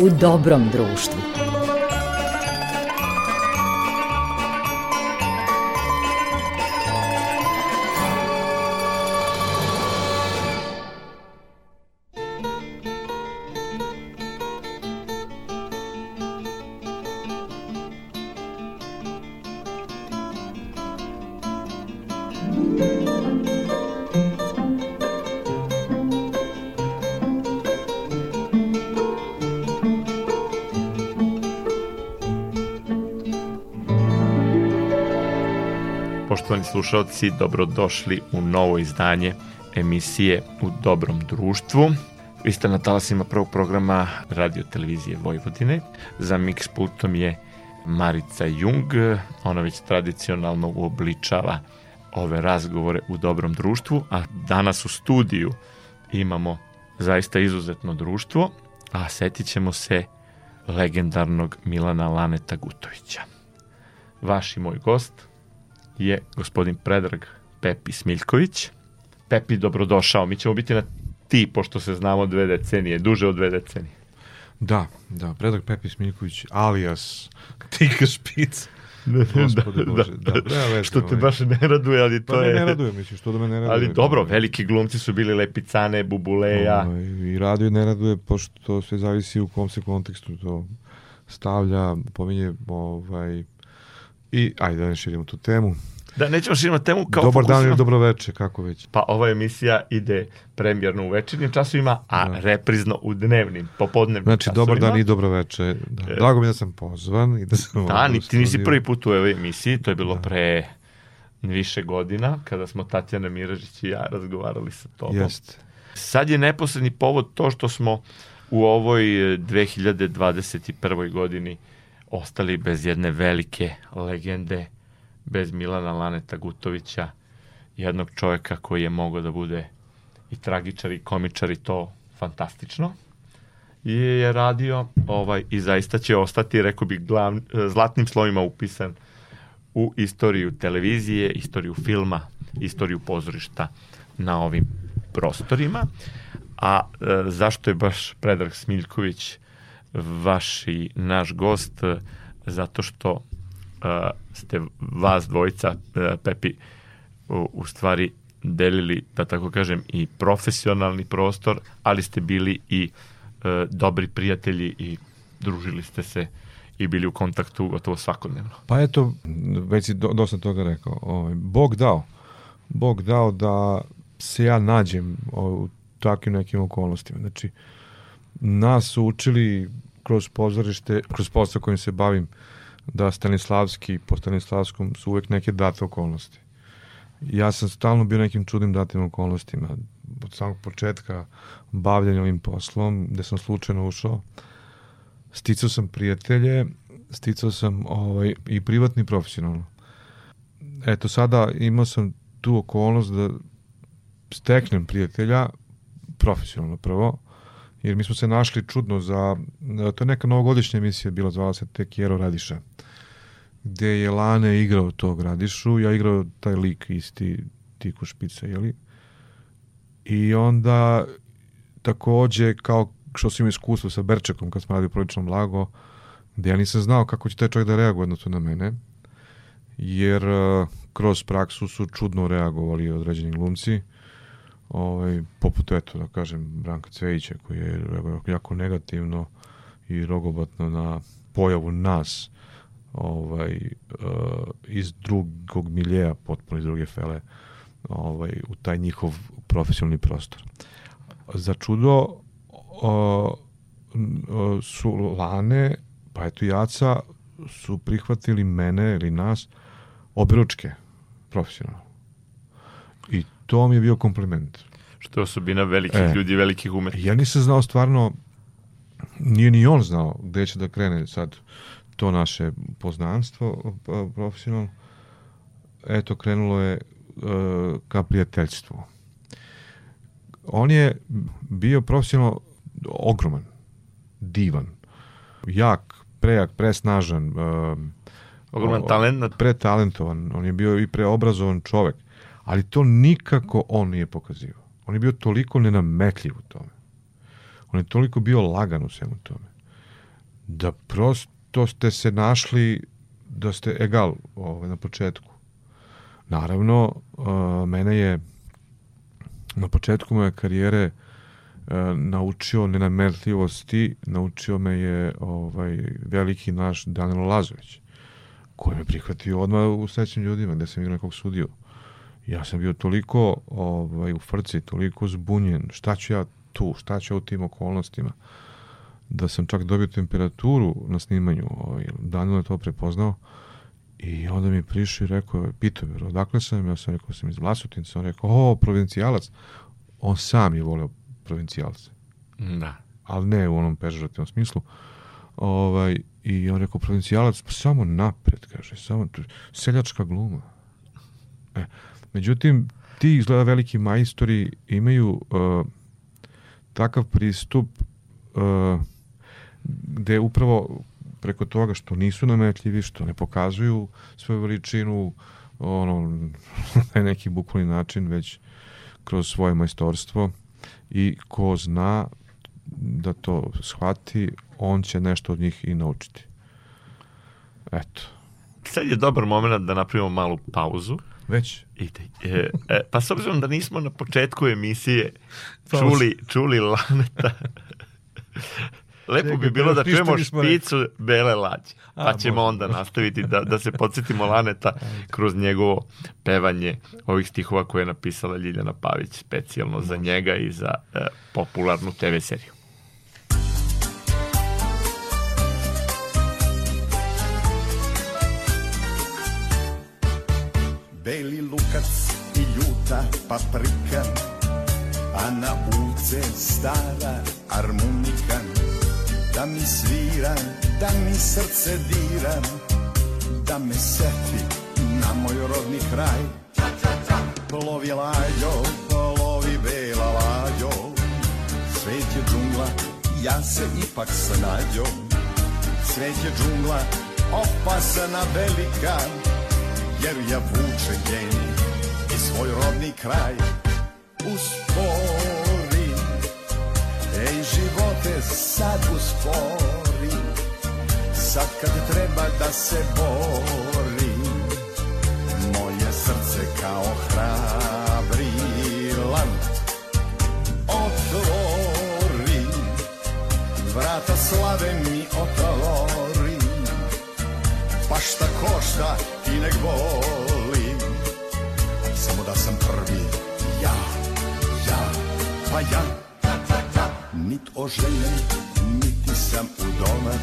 u dobrom društvu. Slušalci, dobrodošli u novo izdanje emisije U dobrom društvu. Vi ste na talasima prvog programa radio televizije Vojvodine. Za mix pultom je Marica Jung. Ona već tradicionalno uobličava ove razgovore u dobrom društvu, a danas u studiju imamo zaista izuzetno društvo, a setit ćemo se legendarnog Milana Laneta Gutovića. Vaš i moj gost je gospodin Predrag Pepi Smiljković. Pepi, dobrodošao. Mi ćemo biti na ti, pošto se znamo dve decenije, duže od dve decenije. Da, da, Predrag Pepi Smiljković, alias Tika Špic. da, Gospode da, Bože, da, da, nema veze, što te ovaj. baš ne raduje, ali to Pa je... ne, ne raduje, mislim, što da me ne raduje. Ali dobro, veliki glumci su bili Lepicane, Bubuleja. Ovaj, I raduje ne raduje, pošto sve zavisi u kom se kontekstu to stavlja, pominje, ovaj, i ajde da ne širimo tu temu. Da, nećemo širimo temu kao Dobar dan fokusiramo- ili dobro veče, kako već. Pa ova emisija ide premjerno u večernjim časovima, a Da. reprizno u dnevnim, popodnevnim Znači, časovima. dobar dan i dobro veče. Da. E. Drago mi je da sam pozvan i da sam Da, ni, ti nisi prvi put u ovoj emisiji, to je bilo Da. pre više godina, kada smo Tatjana Miražić i ja razgovarali sa tobom. Jeste. Sad je neposredni povod to što smo u ovoj e, 2021. godini ostali bez jedne velike legende, bez Milana Laneta Gutovića, jednog čovjeka koji je mogao da bude i tragičar i komičar i to fantastično. I je radio ovaj, i zaista će ostati, rekao bih, zlatnim slovima upisan u istoriju televizije, istoriju filma, istoriju pozorišta na ovim prostorima. A e, zašto je baš Predrag Smiljković vaš i naš gost? E, Zato što e, ste vas dvojica, e, Pepi, u, u stvari delili, da tako kažem, i profesionalni prostor, ali ste bili i e, dobri prijatelji i družili ste se i bili u kontaktu gotovo svakodnevno. Pa eto, već si do, dosta toga rekao. Ovaj, Bog dao. Bog dao da se ja nađem ovaj, u takvim nekim okolnostima. Znači, nas su učili kroz pozorište, kroz posao kojim se bavim, da Stanislavski, po Stanislavskom su uvek neke date okolnosti. Ja sam stalno bio nekim čudnim datim okolnostima. Od samog početka bavljanja ovim poslom, gde sam slučajno ušao, sticao sam prijatelje, sticao sam ovaj, i privatni i profesionalno. Eto, sada imao sam tu okolnost da steknem prijatelja, profesionalno prvo, jer mi smo se našli čudno za, to je neka novogodišnja emisija bila, zvala se Tekjero Radiša, gde je Lane igrao tog Radišu, ja igrao taj lik isti Tiku Špica, jeli? I onda takođe, kao što sam imao iskustvo sa Berčekom kad smo radili prolično blago, gde ja nisam znao kako će taj čovjek da reaguje odnosno na mene, jer uh, kroz praksu su čudno reagovali određeni glumci, ovaj, poput, eto, da kažem, Branka Cvejića, koji je jako negativno i rogobatno na pojavu nas ovaj, uh, iz drugog miljeja, potpuno iz druge fele, ovaj, u taj njihov profesionalni prostor. Za čudo o, o, su Lane, pa eto i Aca, su prihvatili mene ili nas obiručke, profesionalno. To mi je bio kompliment. Što je osobina velikih E. ljudi, velikih umetnika. Ja nisam znao stvarno, nije ni on znao gde će da krene sad to naše poznanstvo profesionalno. Eto, krenulo je e, ka prijateljstvu. On je bio profesionalno ogroman, divan, jak, prejak, presnažan, e, Ogroman talent pretalentovan, on je bio i preobrazovan čovek, ali to nikako on nije pokazivao. On je bio toliko nenametljiv u tome. On je toliko bio lagan u svemu tome. da prosto ste se našli da ste egal ovaj, na početku. Naravno, uh, mene je na početku moje karijere uh, naučio nenamerljivosti, naučio me je ovaj veliki naš Danilo Lazović, koji me prihvatio odmah u sledećim ljudima, gde sam igrao nekog sudiju. Ja sam bio toliko ovaj, u frci, toliko zbunjen, šta ću ja tu, šta ću ja u tim okolnostima, da sam čak dobio temperaturu na snimanju. Ovaj, Danilo je to prepoznao i onda mi prišao i rekao, pitao me, odakle sam? Ja sam rekao, sam iz Vlasotinca. On rekao, o, provincialac. On sam je voleo provincijalce. Da. Ali ne u onom pežorativnom smislu. Ovaj, I on rekao, provincijalac, pa samo napred, kaže, samo seljačka gluma. E, međutim, ti izgleda veliki majstori imaju uh, takav pristup uh, gde upravo preko toga što nisu nametljivi, što ne pokazuju svoju veličinu ono, na neki bukvalni način, već kroz svoje majstorstvo i ko zna da to shvati, on će nešto od njih i naučiti. Eto. Sad je dobar moment da napravimo malu pauzu. Već? Ide. E, e, pa s obzirom da nismo na početku emisije čuli, čuli Laneta, lepo bi bilo da čujemo špicu bele lađe. Pa ćemo onda nastaviti da, da se podsjetimo Laneta kroz njegovo pevanje ovih stihova koje je napisala Ljiljana Pavić specijalno za njega i za e, popularnu TV seriju. Beli lukac i ljuta paprika A na ulice stara armonika Da mi svira, da mi srce dira Da me seti na moj rodni kraj. Plovi lađo, plovi bela lađo Svet je džungla, ja se ipak snađo. Svet je džungla, opasana velika jer ja vučem genij i svoj rodni kraj uspori. Ej živote sad uspori, sad kad treba da se bori, moje srce kao hrabri lan otvori, vrata slave mi otvori, pa šta košta i nek boli Samo da sam prvi. Ja, ja, pa ja. Nit oženjen, niti sam u doma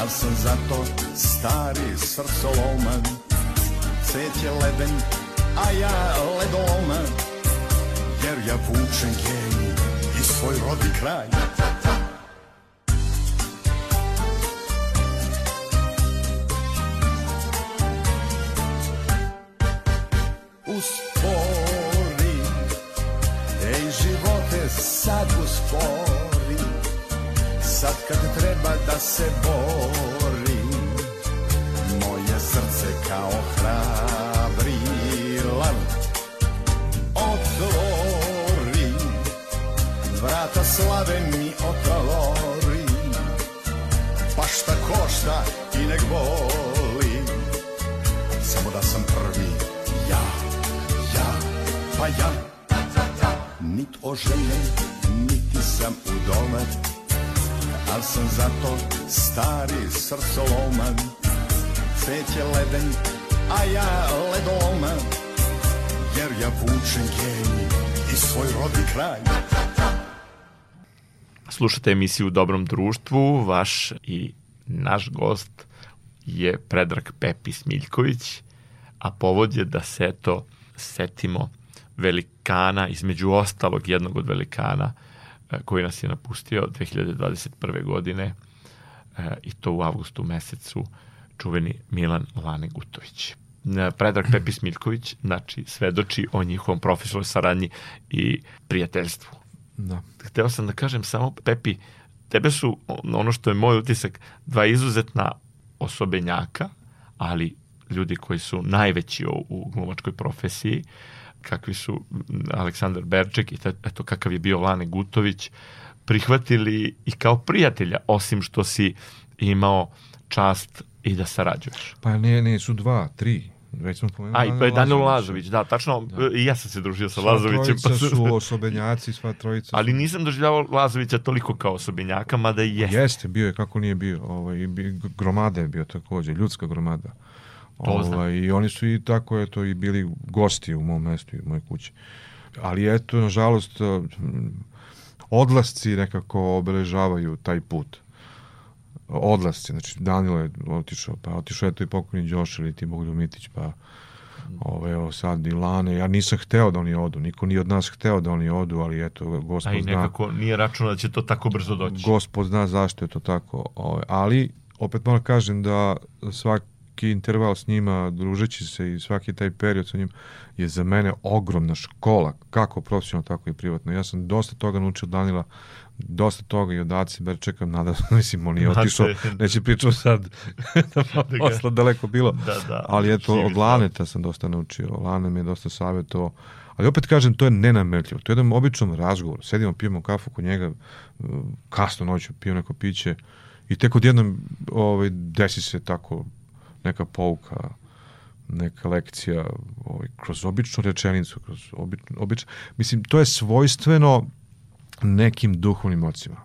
Al sam zato stari srcoloman Cvet je leden, a ja ledoloman Jer ja vučem genij i svoj rodni kraj se bori Moje srce kao hrabri lan. Otvori Vrata slave mi otvori Pa šta košta i nek boli. Samo da sam prvi ja pa ja. Nit oženjen, niti sam u doma Al sam zato stari srcoloman Cvet je leden, a ja ledoloman Jer ja vučem genij i svoj rodni kraj. Slušate emisiju u Dobrom društvu, vaš i naš gost je Predrag Pepi Smiljković, a povod je da se to setimo velikana, između ostalog jednog od velikana koji nas je napustio 2021. godine e, i to u avgustu mesecu čuveni Milan Lane Gutović. E, Predrag Pepi Smiljković, znači, svedoči o njihovom profesionalnoj saradnji i prijateljstvu. Da. Hteo sam da kažem samo, Pepi, tebe su, ono što je moj utisak, dva izuzetna osobenjaka, ali ljudi koji su najveći u, u glumačkoj profesiji, kakvi su Aleksandar Berček i eto kakav je bio Lane Gutović, prihvatili i kao prijatelja, osim što si imao čast i da sarađuješ. Pa ne, ne, su dva, tri. Već smo pomenuli. A, i pa je Danilo Lazović, da, tačno, da. i ja sam se družio sa sva Lazovićem. Sva trojica pa su osobenjaci, sva trojica. Ali nisam doživljavao Lazovića toliko kao osobenjaka, mada i jeste. Jeste, bio je, kako nije bio. Ovaj, gromada je bio takođe, ljudska gromada. Ovaj, I oni su i tako, eto, i bili gosti u mom mestu i u mojoj kući. Ali eto, nažalost, odlasci nekako obeležavaju taj put odlasci, znači Danilo je otišao, pa otišao je to i pokojni Đoš ili ti Bogdan Mitić, pa ove, evo sad i Lane, ja nisam hteo da oni odu, niko nije od nas hteo da oni odu, ali eto, gospod zna. A i nekako zna, nije računa da će to tako brzo doći. Gospod zna zašto je to tako, ove, ali opet moram kažem da svaki interval s njima, družeći se i svaki taj period sa njim, je za mene ogromna škola, kako profesionalno, tako i privatno. Ja sam dosta toga naučio Danila, dosta toga i od Aci Berčeka, nada, mislim, on je otišao, neće pričao sad, da posla daleko bilo, da, da, ali eto, od Laneta sam dosta naučio, Lane mi je dosta savjetovao, ali opet kažem, to je nenametljivo, to je jedan običan razgovor, sedimo, pijemo kafu kod njega, kasno noću pijemo neko piće i tek odjednom ovaj, desi se tako neka pouka, neka lekcija ovaj, kroz običnu rečenicu, kroz obično, obično, mislim, to je svojstveno nekim duhovnim ocima.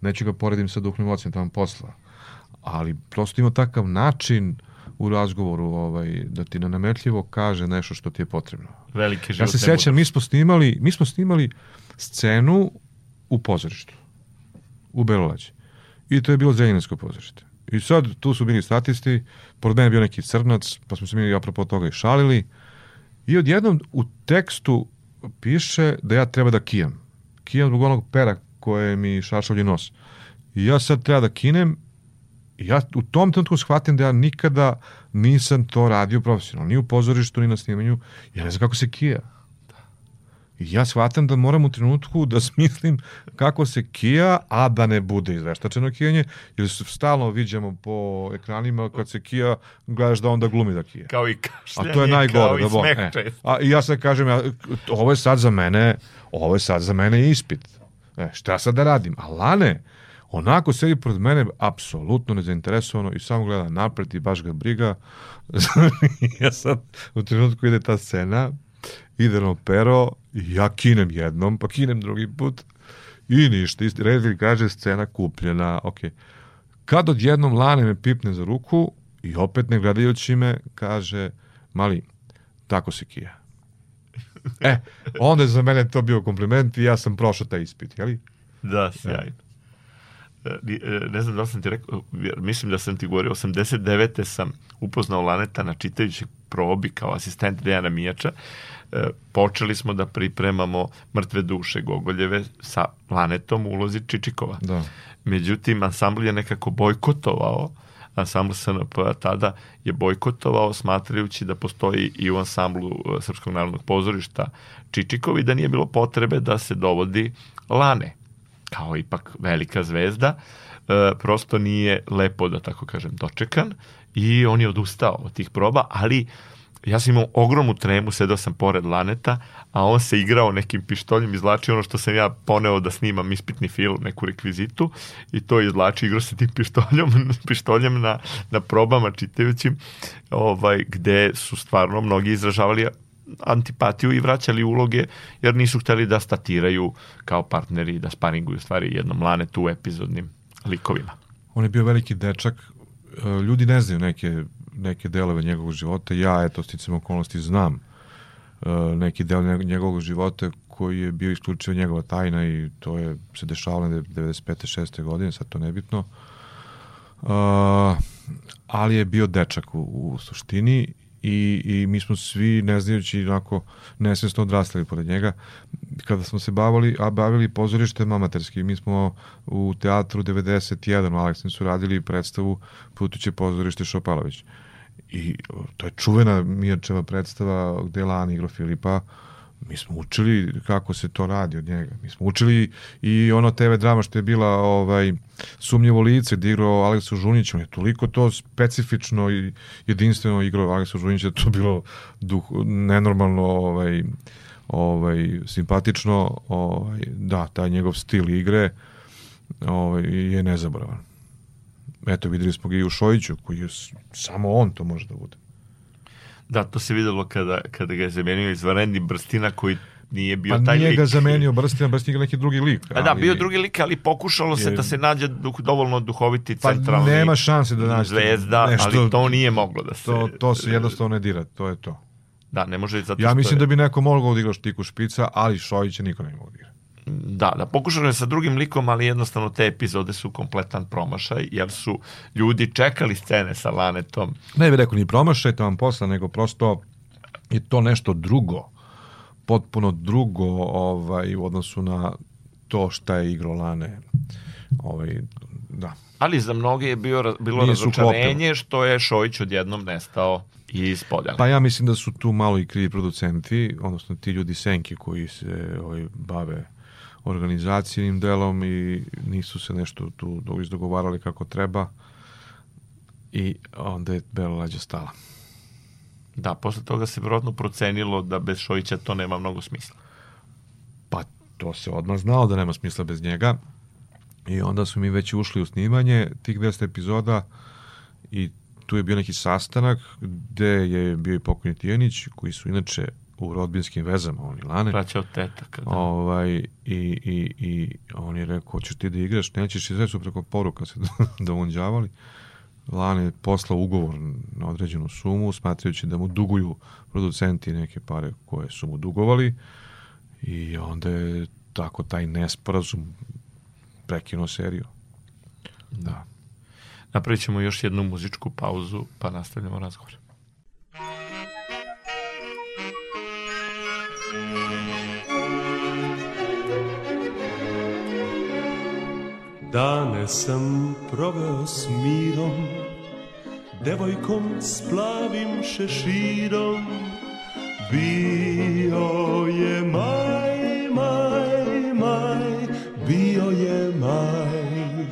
Neću ga poredim sa duhovnim ocima tamo posla, ali prosto ima takav način u razgovoru ovaj, da ti nametljivo kaže nešto što ti je potrebno. Velike Ja se sećam, mi smo snimali, mi smo snimali scenu u pozorištu, u Belovađi. I to je bilo Zrenjansko pozorište. I sad tu su bili statisti, pored mene bio neki crnac, pa smo se mi apropo toga i šalili. I odjednom u tekstu piše da ja treba da kijam kijam zbog onog pera koje mi šašavlji nos. I ja sad treba da kinem i ja u tom trenutku shvatim da ja nikada nisam to radio profesionalno, ni u pozorištu, ni na snimanju. Ja ne znam kako se kija. Ja shvatam da moram u trenutku da smislim kako se kija, a da ne bude izveštačeno kijanje, jer stalno viđamo po ekranima kad se kija, gledaš da onda glumi da kija. Kao i kašljanje, a to je najgore, kao da i smeh e. A ja sad kažem, ja, ovo je sad za mene, ovo je sad za mene ispit. E, šta sad da radim? A Lane, onako sedi pored mene apsolutno nezainteresovano i samo gleda napred i baš ga briga. ja sad u trenutku ide ta scena, ide na pero, ja kinem jednom, pa kinem drugi put i ništa. Reditelj kaže scena kupljena, ok. Kad odjednom Lane me pipne za ruku i opet ne gledajući me kaže, mali, tako se kija. E, onda je za mene to bio kompliment i ja sam prošao taj ispit, jeli? Da, sjajno. E, e, ne znam da sam ti rekao, mislim da sam ti govorio, 89. sam upoznao Laneta na čitajući probi kao asistent Dejana Mijača. E, počeli smo da pripremamo mrtve duše Gogoljeve sa Lanetom u ulozi Čičikova. Da. Međutim, ansambl je nekako bojkotovao ansambl SNP tada je bojkotovao smatrajući da postoji i u ansamblu e, Srpskog narodnog pozorišta Čičikovi da nije bilo potrebe da se dovodi Lane kao ipak velika zvezda e, prosto nije lepo da tako kažem dočekan i on je odustao od tih proba ali ja sam imao ogromnu tremu, sedao sam pored Laneta, a on se igrao nekim pištoljem, izlači ono što sam ja poneo da snimam ispitni film, neku rekvizitu, i to izlači, igrao se tim pištoljem, pištoljem na, na probama čitajućim, ovaj, gde su stvarno mnogi izražavali antipatiju i vraćali uloge, jer nisu hteli da statiraju kao partneri, da sparinguju stvari jednom Lanetu u epizodnim likovima. On je bio veliki dečak, ljudi ne znaju neke neke delove njegovog života. Ja, eto, sticam okolnosti, znam uh, neki deo njegovog života koji je bio isključivo njegova tajna i to je se dešavalo na 95. 6. godine, sad to nebitno. Uh, ali je bio dečak u, u suštini i, i mi smo svi, ne znajući, onako nesvjesno odrastali pored njega. Kada smo se bavili, a bavili pozorištem amaterski, mi smo u teatru 91 u Aleksincu radili predstavu Putuće pozorište Šopalović. Uh, I to je čuvena Mirčeva predstava gde je Lana igrao Filipa, Mi smo učili kako se to radi od njega. Mi smo učili i ono TV drama što je bila ovaj, sumnjivo lice gdje igrao Aleksu Žunić. On je toliko to specifično i jedinstveno igrao Aleksu Žunić da to bilo duh, nenormalno ovaj, ovaj, simpatično. Ovaj, da, taj njegov stil igre ovaj, je nezaboravan. Eto, videli smo ga i u Šojiću, koji je samo on to može da bude. Da, to se videlo kada, kada ga je zamenio izvanredni Brstina koji nije bio pa taj nije lik. ga zamenio Brstina, Brstina neki drugi lik. A da, bio drugi lik, ali pokušalo se Je- da se nađe duh, dovoljno duhoviti Pa centralni nema šanse da nađete zvezda, nešto- ali to nije moglo da se... To, to se jednostavno ne dira, to je to. Da, ne može zato Ja mislim je- da bi neko mogao da igra štiku špica, ali Šojića niko ne mogao da igra. Da, da, pokušano je sa drugim likom, ali jednostavno te epizode su kompletan promašaj, jer su ljudi čekali scene sa Lanetom. Ne bih rekao ni promašajte vam posla, nego prosto je to nešto drugo, potpuno drugo ovaj, u odnosu na to šta je igro Lane. Ovaj, da. Ali za mnoge je bio, bilo Nije se razočarenje što je Šojić odjednom nestao iz podjela. Pa ja mislim da su tu malo i krivi producenti, odnosno ti ljudi senki koji se ovaj, bave organizacijnim delom i nisu se nešto tu do- izdogovarali kako treba i onda je Bela Lađa stala. Da, posle toga se vjerojatno procenilo da bez Šojića to nema mnogo smisla. Pa to se odmah znao da nema smisla bez njega i onda su mi već ušli u snimanje tih 200 epizoda i tu je bio neki sastanak gde je bio i pokojni Tijanić koji su inače u rodbinskim vezama, oni Lane. Braća od tetaka, da. Ovaj, i, i, I on je rekao, hoćeš ti da igraš, nećeš i sve su preko poruka se domunđavali. Lane je poslao ugovor na određenu sumu, smatrajući da mu duguju producenti neke pare koje su mu dugovali i onda je tako taj nesporazum prekinuo seriju. Da. Napravit ćemo još jednu muzičku pauzu, pa nastavljamo razgovor. Dane sam proveo s mirom, devojkom s plavim šeširom. Bio je maj, maj, maj, bio je maj.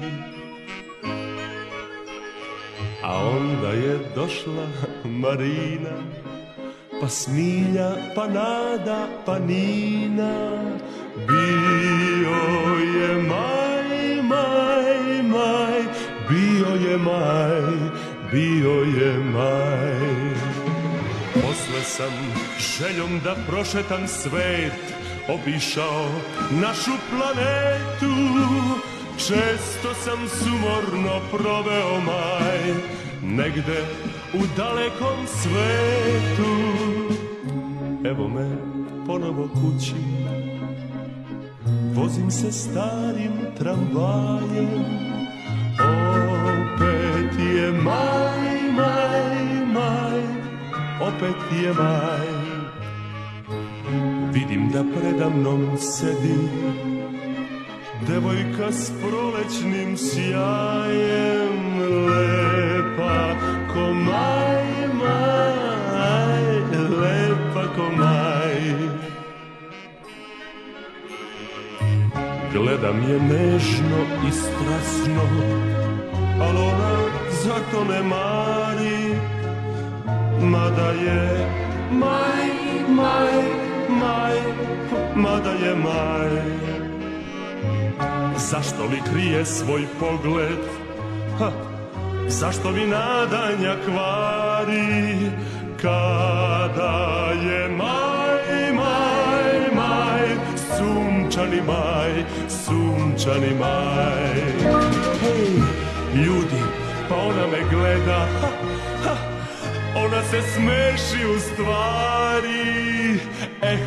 A onda je došla Marina, pa Smilja, pa Nada, pa Nina. Bio je maj, je maj, bio je maj. Posle sam željom da prošetam svet, obišao našu planetu. Često sam sumorno proveo maj, negde u dalekom svetu. Evo me ponovo kući, vozim se starim tramvajem. Opet je maj. Vidim da predamnom sedi devojka s prolećnim sjajem, lepa ko maj, maj, lepa ko maj. Gledam je nežno i strasno, al ona zato ne mari, mada je maj, maj, maj, mada je maj. Zašto li krije svoj pogled? Ha, zašto mi nadanja kvari? Kada je maj, maj, maj, sunčani maj, sunčani maj. Hej, ljudi, pa ona me gleda, ha, ona se smeši u stvari. Eh,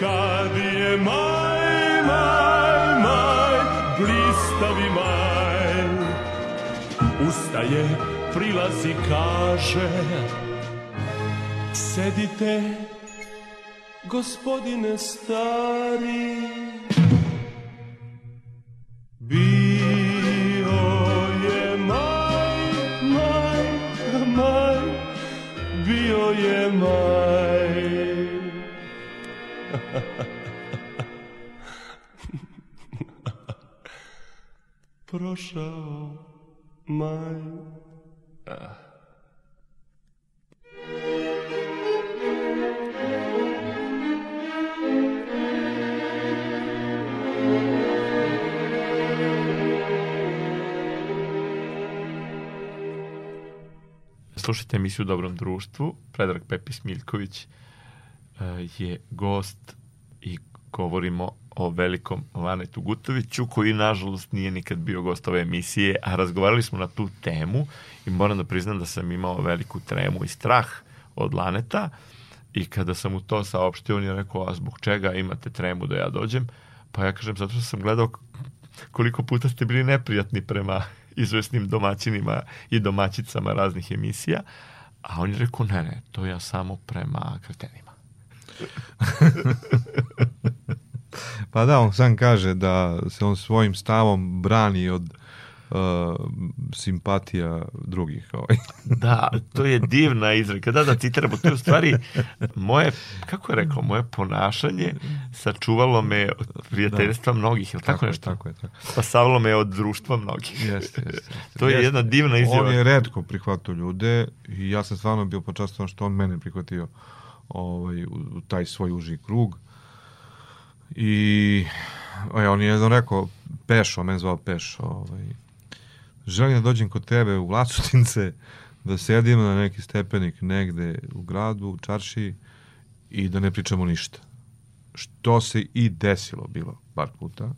kad je maj, maj, maj, blistavi maj. Ustaje, prilazi, kaže, sedite, gospodine stari. Bio maj, bio je maj. Slušajte emisiju u Dobrom društvu. Predrag Pepis Miljković e, je gost i govorimo o velikom Lanetu Gutoviću, koji nažalost nije nikad bio gost ove emisije, a razgovarali smo na tu temu i moram da priznam da sam imao veliku tremu i strah od Laneta i kada sam mu to saopštio, on je rekao, a zbog čega imate tremu da ja dođem? Pa ja kažem, zato što sam gledao koliko puta ste bili neprijatni prema izvesnim domaćinima i domaćicama raznih emisija, a on je rekao, ne, ne, to ja samo prema kretenima. Pa da, on sam kaže da se on svojim stavom brani od uh, simpatija drugih. Ovaj. Da, to je divna izreka. Da, da, citiramo. To je u stvari moje, kako je rekao, moje ponašanje sačuvalo me od prijateljstva mnogih, ili tako, tako je, nešto? tako je, tako. Spasavalo me od društva mnogih. Jeste, jeste. To je Jeste. jedna divna izjava. On je redko prihvatao ljude i ja sam stvarno bio počastovan što on mene prihvatio ovaj, u, u taj svoj uži krug. I ovaj, on je jednom rekao, Pešo, men zvao Pešo, ovaj, želim da dođem kod tebe u Vlasotince, da sedim na neki stepenik negde u gradu, u čaršiji i da ne pričamo ništa. Što se i desilo bilo par puta.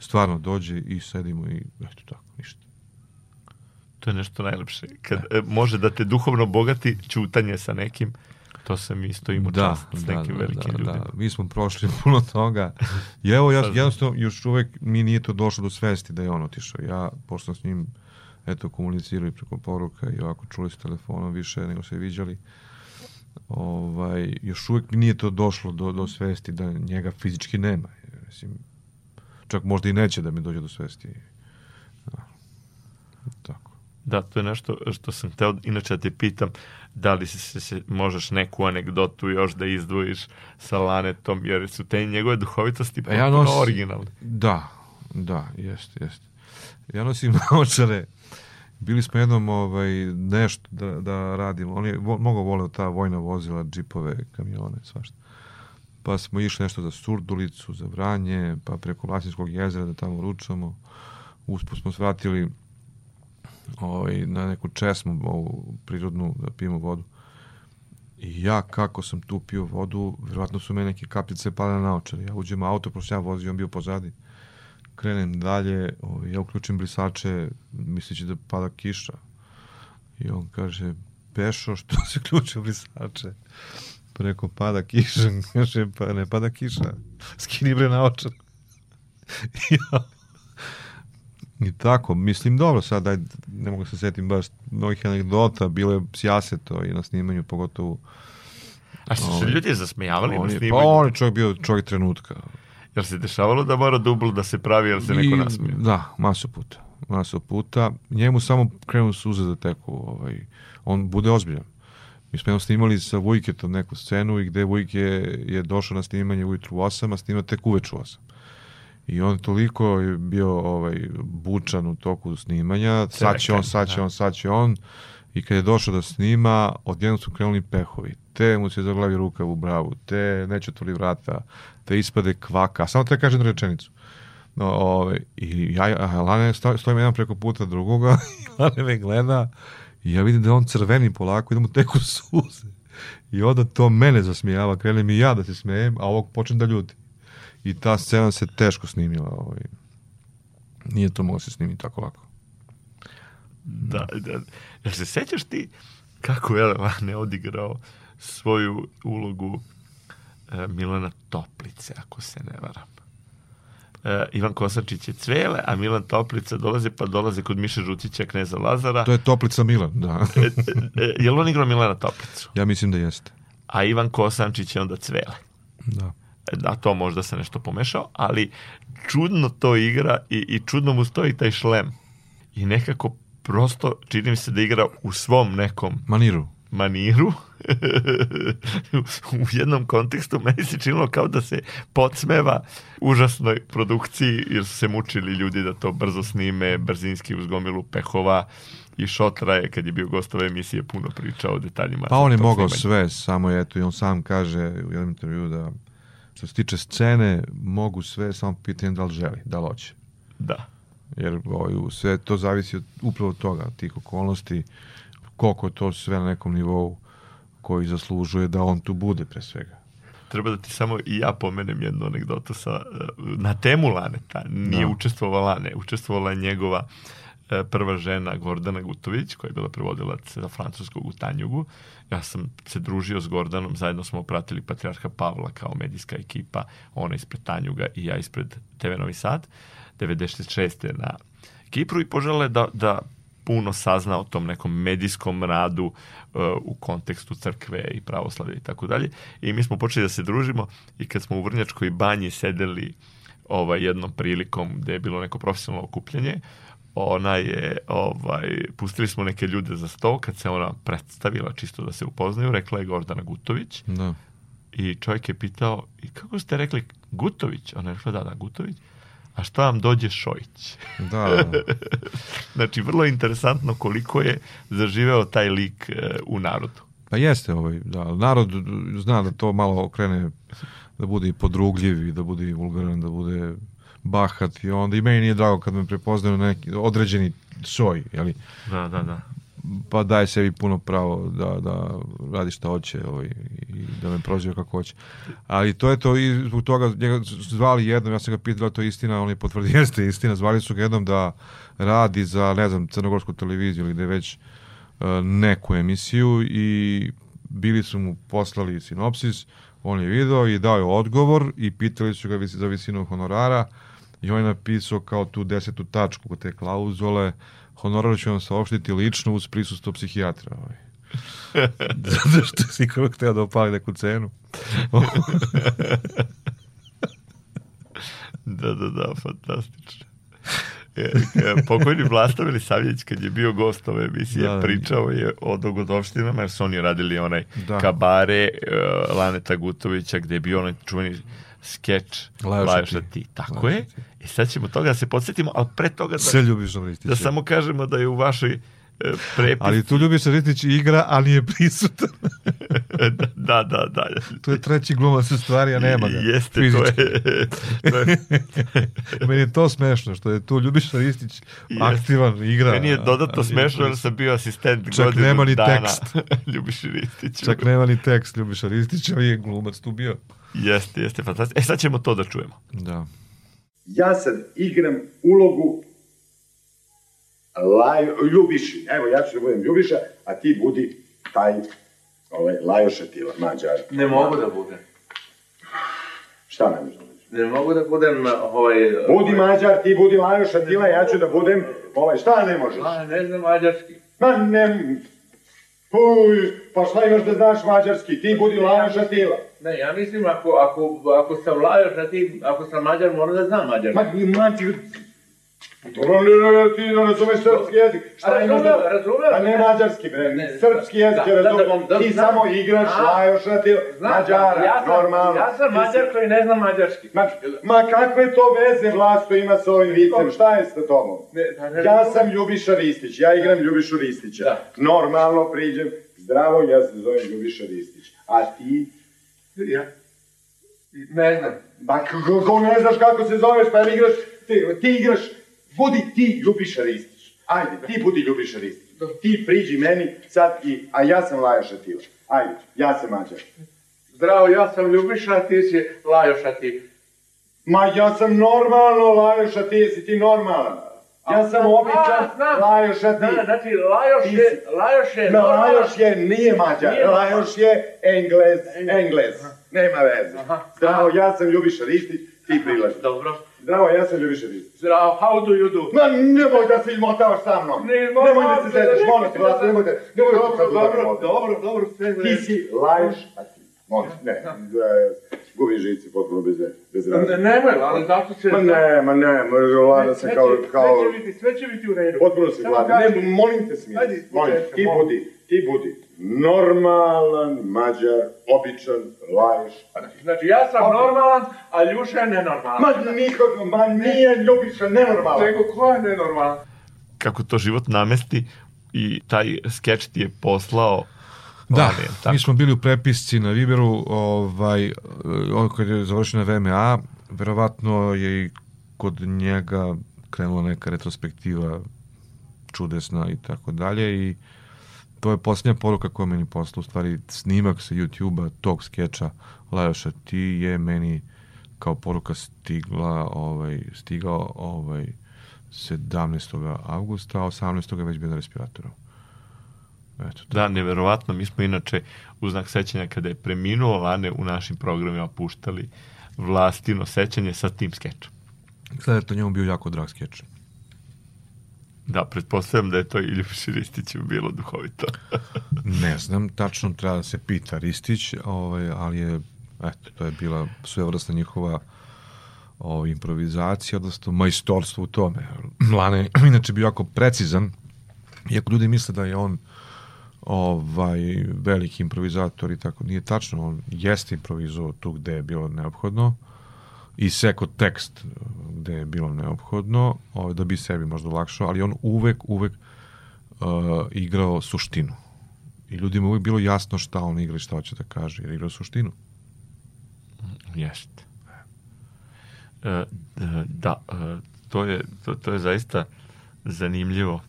Stvarno dođe i sedimo i eto tako, ništa. To je nešto najlepše. Kad e, može da te duhovno bogati ćutanje sa nekim, to sam isto imao da, čast s nekim velikim ljudima. Da, mi smo prošli puno toga. I evo, ja, jednostavno, još uvek mi nije to došlo do svesti da je on otišao. Ja, pošto s njim, eto, komunicirali preko poruka i ovako čuli s telefonom više nego se viđali, ovaj, još uvek mi nije to došlo do, do svesti da njega fizički nema. Mislim, čak možda i neće da mi dođe do svesti. Da. To je nešto što sam teo, inače da te pitam, da li se, se, se možeš neku anegdotu još da izdvojiš sa Lanetom, jer su te njegove duhovitosti Pa ja nosim- originalne. Da, da, jeste, jeste. Ja nosim naočare. Bili smo jednom ovaj, nešto da, da radimo. On je vo, mnogo voleo ta vojna vozila, džipove, kamione, svašta. Pa smo išli nešto za Surdulicu, za Vranje, pa preko Vlasinskog jezera da tamo ručamo. Usput smo svratili ovaj, na neku česmu ovu prirodnu da pijemo vodu. I ja kako sam tu pio vodu, verovatno su me neke kapljice pale na naočare. Ja uđem auto, pošto ja vozio, on bio pozadi. Krenem dalje, ovaj, ja uključim brisače, misleći da pada kiša. I on kaže, Pešo, što se ključio brisače? Pa rekao, pada kiša. Kaže, pa ne pada kiša. Skini bre na očar. Ja, I tako, mislim, dobro, sad daj, ne mogu se setim baš mnogih anegdota, bilo je sjaseto i na snimanju, pogotovo A što su Ovaj, ljudi zasmejavali on na pa snimanju? on je čovjek bio čovjek trenutka. Jel se dešavalo da mora dubl da se pravi, jel se neko I- nasmije? Da, masu puta. Masu puta. Njemu samo krenu suze da teku. Ovaj. On bude ozbiljan. Mi smo jednom snimali sa Vujketom neku scenu i gde Vujke je došao na snimanje ujutru u 8, a snima tek uveč u 8. I on toliko je bio ovaj, bučan u toku snimanja, sad će on, sad će da. on, sad će on. I kad je došao da snima, odjednom su krenuli pehovi. Te mu se zaglavi rukav u bravu, te neće otvori vrata, te ispade kvaka. Samo te kažem rečenicu. No, ove, I ja, Lane sto, stojim jedan preko puta drugoga i Lane me gleda i ja vidim da on crveni polako i da mu teku suze. I onda to mene zasmijava, krenem i ja da se smejem, a ovog počnem da ljuti. I ta scena se teško snimila. Ovaj. Nije to moglo se snimiti tako lako. Da, da. Jel se sećaš ti kako je Lane odigrao svoju ulogu e, Milana Toplice, ako se ne varam. E, Ivan Kosačić je Cvele, a Milan Toplica dolaze, pa dolaze kod Miše Žutića, kneza Lazara. To je Toplica Milan, da. E, e, e, je li on igrao Milana Toplicu? ja mislim da jeste. A Ivan Kosančić je onda Cvele. Da. Da to možda se nešto pomešao, ali čudno to igra i, i čudno mu stoji taj šlem. I nekako prosto čini mi se da igra u svom nekom Maniru. maniru u jednom kontekstu meni se činilo kao da se podsmeva užasnoj produkciji jer su se mučili ljudi da to brzo snime, brzinski uz gomilu pehova i Šotra je kad je bio gost ove emisije puno pričao o detaljima. Pa on je mogao snimanja. sve, samo je, eto, i on sam kaže u jednom intervju da što se tiče scene, mogu sve, samo pitanje da li želi, da li hoće. Da. Jer ovaj, sve to zavisi od, upravo od toga, tih okolnosti, koliko je to sve na nekom nivou koji zaslužuje da on tu bude pre svega. Treba da ti samo i ja pomenem jednu anegdotu sa, eh, na temu Laneta. Nije Da. učestvovala Lane, učestvovala je njegova eh, prva žena Gordana Gutović, koja je bila prevodilac za francuskog u Tanjugu. Ja sam se družio s Gordanom, zajedno smo pratili Patriarha Pavla kao medijska ekipa, ona ispred Tanjuga i ja ispred TV Novi Sad, 96. na Kipru i požela je da, da puno sazna o tom nekom medijskom radu uh, u kontekstu crkve i pravoslavlja i tako dalje. I mi smo počeli da se družimo i kad smo u Vrnjačkoj banji sedeli ovaj, jednom prilikom gde je bilo neko profesionalno okupljanje, ona je, ovaj, pustili smo neke ljude za sto, kad se ona predstavila čisto da se upoznaju, rekla je Gordana Gutović Da. i čovjek je pitao, i kako ste rekli Gutović? Ona je rekla, da, da, Gutović. A šta vam dođe Šojić? Da, da. Znači, vrlo interesantno koliko je zaživeo taj lik e, u narodu. Pa jeste, ovaj, da, narod zna da to malo okrene, da bude i podrugljiv i da bude i vulgaran, da bude bahat i onda i meni nije drago kad me prepoznaju na neki određeni soj, jeli? Da, da, da. pa daje sebi puno pravo da, da radi šta hoće ovaj, i da me proziva kako hoće. Ali to je to i zbog toga njega zvali jednom, ja sam ga pitao da li je to istina, on je potvrdio jeste istina, zvali su ga jednom da radi za, ne znam, crnogorsku televiziju ili je već uh, neku emisiju i bili su mu poslali sinopsis, on je video i dao je odgovor i pitali su ga za visinu honorara i on je napisao kao tu desetu tačku kod te klauzule honorar ću vam saopštiti lično uz prisustvo psihijatra. Ovaj. Zato što je sigurno hteo da opali neku cenu. Da, da, da, fantastično. E, e, pokojni Vlasta Milisavljević kad je bio gost ove emisije Da, da. pričao je o dogodovštinama jer su oni radili onaj Da. kabare uh, Laneta Gutovića gde je bio onaj čuveni skeč Lajoša ti. Tako Lajoša je. I sad ćemo toga da se podsjetimo, ali pre toga Sve da, ljubiš Ristića. da samo kažemo da je u vašoj e, prepis... Ali tu Ljubiš Ristić igra, a nije prisutan. da, da, da. to je treći glumac u stvari, a nema ga. Jeste, to fizički. je... to je Meni je to smešno, što je tu Ljubiš Ristić Jeste. aktivan, igra. Meni je dodatno smešno jer sam bio asistent Čak godinu nema ni dana tekst. Ljubiš Ristiću. Čak nema ni tekst Ljubiša Ristića, ali je glumac tu bio. Jeste, jeste, fantastično. E sad ćemo to da čujemo. Da. ja sad igram ulogu Laj, Ljubiši. Evo, ja ću da budem Ljubiša, a ti budi taj ovaj, Lajoša Tila, mađar. Ne mogu da budem. Šta ne da budeš? Ne mogu da budem ovaj... Budi mađar, ti budi Lajoša Tila, ja ću da budem, ovaj, šta ne možeš? A, ne znam mađarski. Ma ne... Uj, pa šta imaš da znaš mađarski? Ti budi Lajoša Tila. Ne, ja mislim ako, ako, ako sam lajoš, a ti, ako sam mađar, moram da znam mađarski. Ma, ma. Dobro, ne, ti ne razumeš srpski jezik. Šta imaš da... Razumem. Pa ne mađarski, bre, Ne, srpski jezik da, je da, da, razumem. Ti znam. samo igraš Znam. Lajoša Tila, Znam, mađara, ja sam, normalno. Ja sam Ti mađar koji ne zna mađarski. Ma, ma kakve to veze vlasto ima sa ovim vicem? Šta je sa tobom? Ja sam Ljubiša Ristić, ja igram Ljubišu Ristića. Normalno priđem, zdravo, ja se zovem Ljubiša Ristić. A ti? Ja. Ne znam. Ma kako ne znaš kako se zoveš, pa jel igraš, ti, ti igraš, budi ti Ljubiša Ristić. Ajde, ti budi Ljubiša Ristić. Ti priđi meni sad i, a ja sam Lajoša Tila. Ajde, ja sam Mađar. Zdravo, ja sam Ljubiša, a ti si Lajoš, a ti... Ma ja sam normalno Lajoša, ti jesi ti normalan. Ja sam običan. Lajoša ti. Da, znači, Lajoš Ti je, si- Lajoš je... No, normalan- Lajoš je, nije Mađar, Nije Lajoš je Englez, Englez. Nema veze. Aha. Zdravo, ja sam Ljubiša Ristić, ti prilazi. Dobro. Zdravo, ja sam Ljubiša Ristić. Zdravo, how do you do? Ma nemoj da se izmotavaš sa mnom. Ne izmotavaš nemoj da se se, ne, molim te, ne, Vlasto, nemoj da, nemoj da se Dobro, udari dobro, dobro, dobro, sve Ti si Lajoš, a ti. Molim, ne, da, gubim žici potpuno bez, bez Ne, razloga. nemoj, ali zašto se... Ma ne, ma ne, ma vlada sam Sve kao, kao, Sve će biti, sve će biti u redu. potpuno se kaži- Ne, molim te smiri, molim, ti budi, ti budi, normalan mađar, običan, laješ. Znači, ja sam normalan, a Ljuša je nenormalan. Ma nikako, ma nije Ljubiša nenormalan. Nego ko je nenormalan? Kako to život namesti i taj skeč ti je poslao Da, Lane, tako. mi smo bili u prepisci na Viberu, ovaj, on kad je završio na VMA, verovatno je i kod njega krenula neka retrospektiva čudesna i tako dalje i to je posljednja poruka koja meni posla, u stvari snimak sa YouTube-a tog skeča Lajoša ti je meni kao poruka stigla, ovaj, stigao ovaj, 17. avgusta, a 18. je već bio na respiratoru. Eto, to. Da, neverovatno. Mi smo inače u znak sećanja kada je preminuo Lane u našim programima puštali vlastino sećanje sa tim skečom. Sada je to njemu bio jako drag skeč. Da, pretpostavljam da je to i Ljubiši Ristiću bilo duhovito. Ne znam, tačno treba da se pita Ristić, ovaj, ali je, eto, to je bila svevrstna njihova ovaj, improvizacija, odnosno majstorstvo u tome. Lane je inače bio jako precizan, iako ljudi misle da je on ovaj veliki improvizator i tako nije tačno, on jeste improvizovao tu gde je bilo neophodno i seko tekst gde je bilo neophodno, ovaj, da bi sebi možda olakšao, ali on uvek, uvek uh, igrao suštinu. I ljudima uvek bilo jasno šta on igra i šta hoće da kaže, jer je igrao suštinu. Jeste. E, da, e, to je, to, to je zaista zanimljivo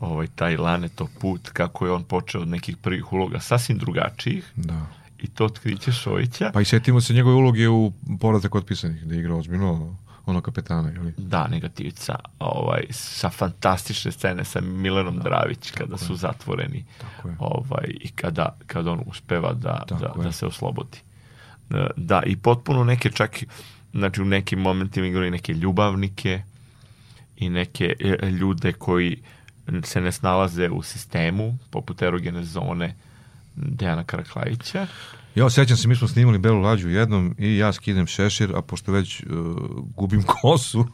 ovaj, taj Laneto put, kako je on počeo od nekih prvih uloga sasvim drugačijih Da. I to otkriće Šojića. Pa i setimo se njegove uloge u Povratak otpisanih, da je igrao ozbiljno ono kapetana, ili? Da, negativca, ovaj, sa fantastične scene sa Milenom Dravić kada su zatvoreni je. ovaj, i kada, kada on uspeva da, Tako da, je. da se oslobodi. E, Da, i potpuno neke čak, znači u nekim momentima igraju i neke ljubavnike i neke e, ljude koji se ne snalaze u sistemu, poput erogene zone Dejana Karaklajića. Ja sećam se, mi smo snimali Belu lađu jednom i ja skidem šešir, a pošto već uh, gubim kosu,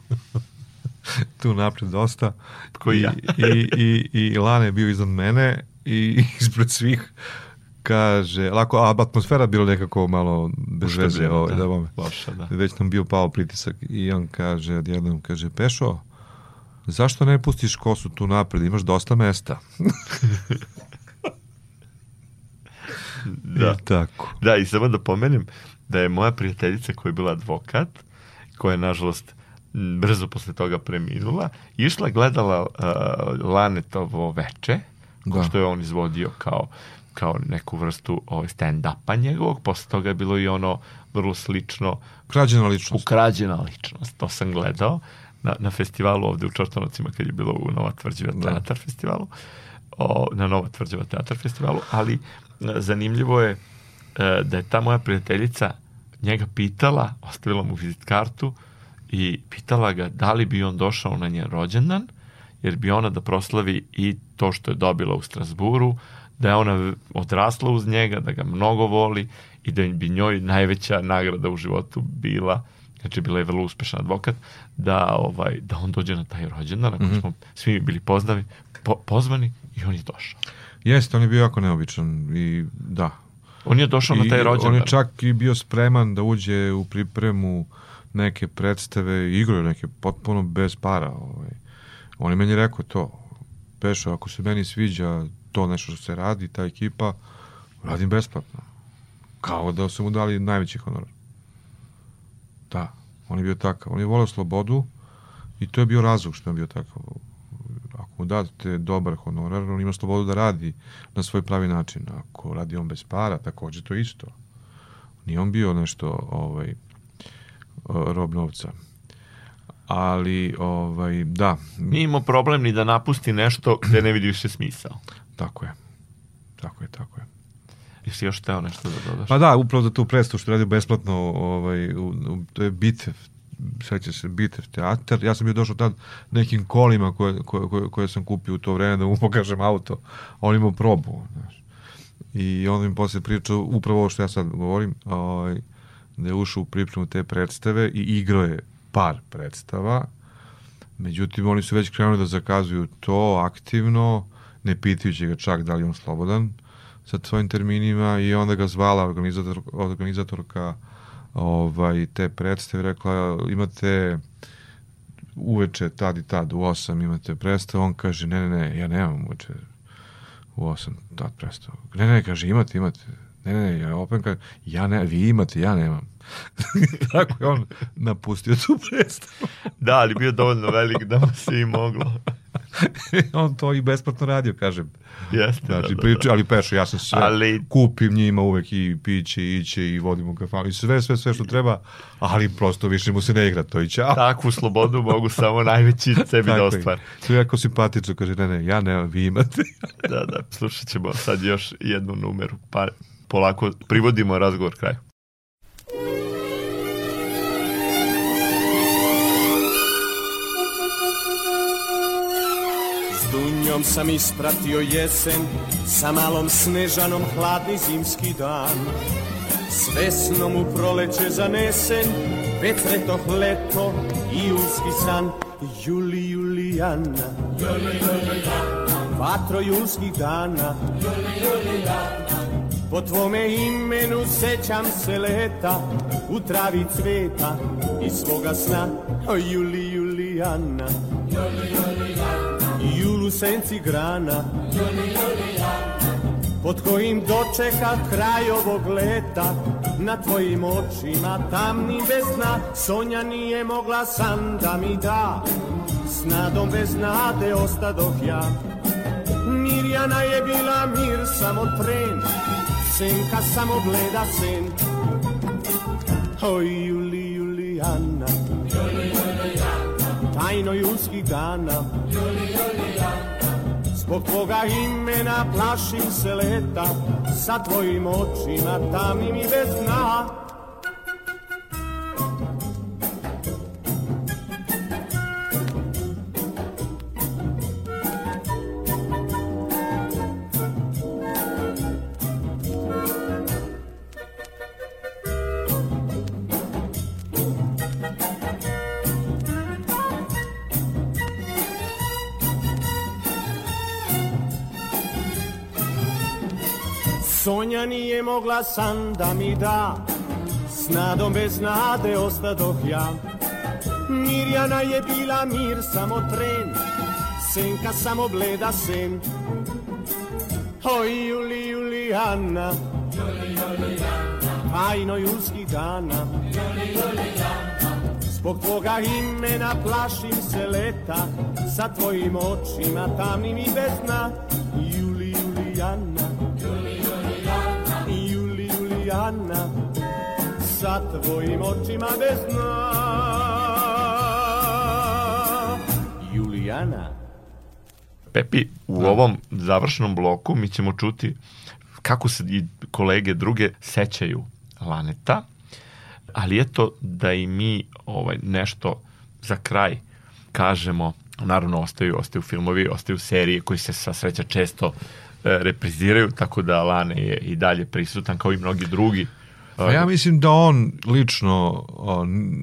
tu napred dosta, Koji ja. I, i, i, i Lane je bio iznad mene i ispred svih kaže, lako, a atmosfera bila nekako malo bez veze, ovaj, da. da. Loša, da. Već nam bio pao pritisak i on kaže, odjednom kaže, Pešo, zašto ne pustiš kosu tu napred, imaš dosta mesta. Da. I tako. Da, i samo da pomenem da je moja prijateljica koja je bila advokat, koja je nažalost brzo posle toga preminula, išla gledala uh, Lanetovo veče, Da. što je on izvodio kao kao neku vrstu ovaj stand-upa njegovog, posle toga je bilo i ono vrlo slično Krađena ličnost. ukrađena ličnost, to sam gledao na, na festivalu ovde u Čortanovcima kad je bilo u Nova Tvrđeva Da. teatar festivalu, o, na Nova Tvrđeva teatar festivalu, ali zanimljivo je e, da je ta moja prijateljica njega pitala, ostavila mu vizit kartu i pitala ga da li bi on došao na njen rođendan, jer bi ona da proslavi i to što je dobila u Strasburu, da je ona odrasla uz njega, da ga mnogo voli i da bi njoj najveća nagrada u životu bila znači bila je vrlo uspešan advokat, da ovaj da on dođe na taj rođendan, na koji smo svi bili poznavi, po, pozvani i on je došao. Jeste, on je bio jako neobičan i da. On je došao na I taj rođendan. On je čak i bio spreman da uđe u pripremu neke predstave i igrao je neke potpuno bez para. Ovaj. On je meni rekao to, Pešo, ako se meni sviđa to nešto što se radi, ta ekipa, radim besplatno. Kao da su mu dali najveći honorar. Da, on je bio takav. On je volio slobodu i to je bio razlog što je bio takav. Mu date dobar honorar, on ima slobodu da radi na svoj pravi način. Ako radi on bez para, takođe to isto. Nije on bio nešto ovaj, rob novca. Ali, ovaj, da, Nije imao problem ni da napusti nešto gde ne vidi više smisao. tako je. Tako je, tako je. Jesi još teo nešto da dodaš? Pa da, upravo za tu predstavu što je radio besplatno, ovaj, u, u, to je Bitev, seća se Bitev teatar. Ja sam bio došao tad nekim kolima koje, koje, koje, koje sam kupio u to vreme da mu pokažem auto. On imao probu, znaš. I on mi posle pričao upravo ovo što ja sad govorim, ovaj, da je ušao u pripremu te predstave i igrao je par predstava. Međutim, oni su već krenuli da zakazuju to aktivno, ne pitajući ga čak da li on slobodan. sa svojim terminima i onda ga zvala organizator, organizatorka ovaj, te predstave, rekla imate uveče tad i tad u 8 imate predstavu, on kaže ne, ne, ne, ja nemam uveče u 8 tad predstavu. Ne, ne, kaže imate, imate. Ne, ne, ne, ja opet kaže, ja ne, vi imate, ja nemam. Tako je on napustio tu predstavu. Da, ali bio dovoljno velik da mu se i moglo. on to i besplatno radio, kažem. Jeste, Znači, da, da, da. ali peše, ja sam sve, Ali- kupim njima uvek i piće, i iće, i vodim u kafanu, i sve, sve, sve što treba, ali prosto više mu se ne igra to i ćao. Takvu slobodu mogu samo najveći sebi da Tako ostvar. Je jako simpatično, kaže, ne, ne, ja nemam, vi imate. Da, da, slušat ćemo sad još jednu numeru, pa polako privodimo razgovor kraju. S dunjom sam ispratio jesen, sa malom snežanom hladni zimski dan. S vesnom u proleće zanesen, vetretoh leto i julski san. Juli, Julijana, Juli, Julijana, vatro julskih dana. Juli, Julijana, po tvome imenu sećam se leta, u travi cveta i svoga sna. O, Juli, Julijana, jul u senci grana pod kojim dočeka kraj ovog leta na tvojim očima tamnim bez sna Sonja nije mogla san da mi da s nadom bez nade ostadoh ja. Mirjana je bila mir samo tren senka samo bleda sen. Oj Juli Julijana tajno julskih dana Zbog tvoga imena plašim se leta Sa tvojim očima tamnim i bez sna Sonja nije mogla san da mi da. S nadom bez nade ostadoh ja. Mirjana je bila mir samo tren Senka samo bleda sen. Oj Juli Julijana. Tajno julskih dana. Zbog tvoga imena plašim se leta Sa tvojim očima tamnim i bez sna Juli Julijana Julijana Sa tvojim očima bez sna. Julijana. Pepi, u ovom završnom bloku mi ćemo čuti kako se i kolege druge sećaju Laneta, ali eto da i mi ovaj nešto za kraj kažemo, naravno ostaju, ostaju filmovi, ostaju serije koji se sa sreća često e, repriziraju, tako da Lane je i dalje prisutan kao i mnogi drugi. A ja mislim da on lično, on,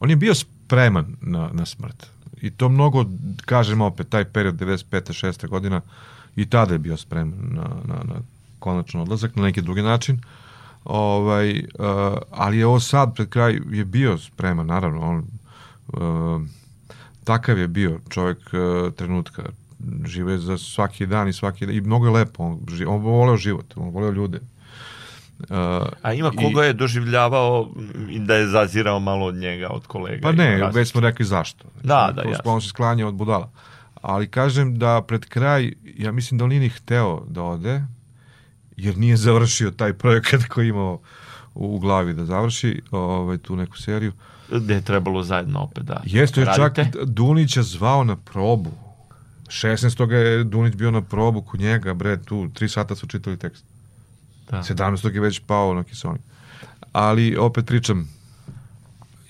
on je bio spreman na, na smrt. I to mnogo, kažem opet, taj period 95. 6. godina, i tada je bio spreman na, na, na konačan odlazak, na neki drugi način. Ovaj, uh, ali je ovo sad, pred kraj, je bio spreman, naravno. On, uh, takav je bio čovjek uh, trenutka. Žive za svaki dan i svaki dan. I mnogo je lepo. On, ži- on voleo život, on voleo ljude. Uh, A ima i- koga je doživljavao i da je zazirao malo od njega, od kolega. Pa ne, različitih. već smo rekli zašto. Da, da, On- jasno. On se sklanja od budala. Ali kažem da pred kraj, ja mislim da on nije ni hteo da ode, jer nije završio taj projekat koji imao u, u glavi da završi ovaj, tu neku seriju. Gde je trebalo zajedno opet da Jeste, još čak radite. Dunića zvao na probu. 16. je Dunić bio na probu kod njega, bre, tu, tri sata su čitali tekst. Da. 17. je već pao na kisonik. Ali, opet pričam,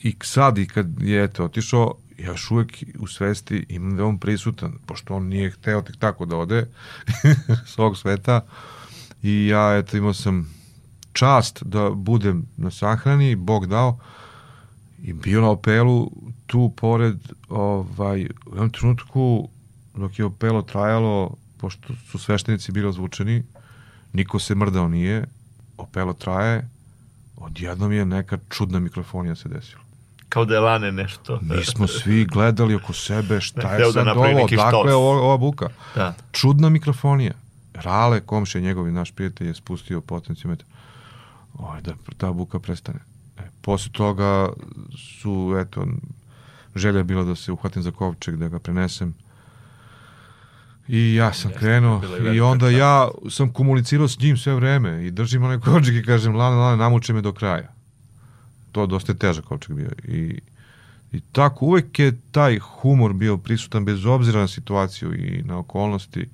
i sad i kad je eto, otišao, ja još uvek u svesti imam da je on prisutan, pošto on nije hteo tek tako da ode s ovog sveta. I ja, eto, imao sam čast da budem na sahrani, Bog dao, i bio na opelu tu pored, ovaj, u jednom trenutku, dok je opelo trajalo, pošto su sveštenici bili ozvučeni, niko se mrdao nije, opelo traje, odjednom je neka čudna mikrofonija se desila. Kao da je Lane nešto. Mi smo svi gledali oko sebe šta je da sad napravi ovo, dakle ovo, ova buka. Da. Čudna mikrofonija. Rale, komšija njegovi, naš prijatelj je spustio potencijometar. Oj, da ta buka prestane. E, posle toga su, eto, želja je bila da se uhvatim za kovčeg, da ga prenesem. I ja sam Jeste, krenuo i onda ja sam komunicirao s njim sve vreme i držim onaj kovčeg i kažem, lane, lane, namuče me do kraja. To dosta je težak kovčeg bio. I, I tako, uvek je taj humor bio prisutan bez obzira na situaciju i na okolnosti.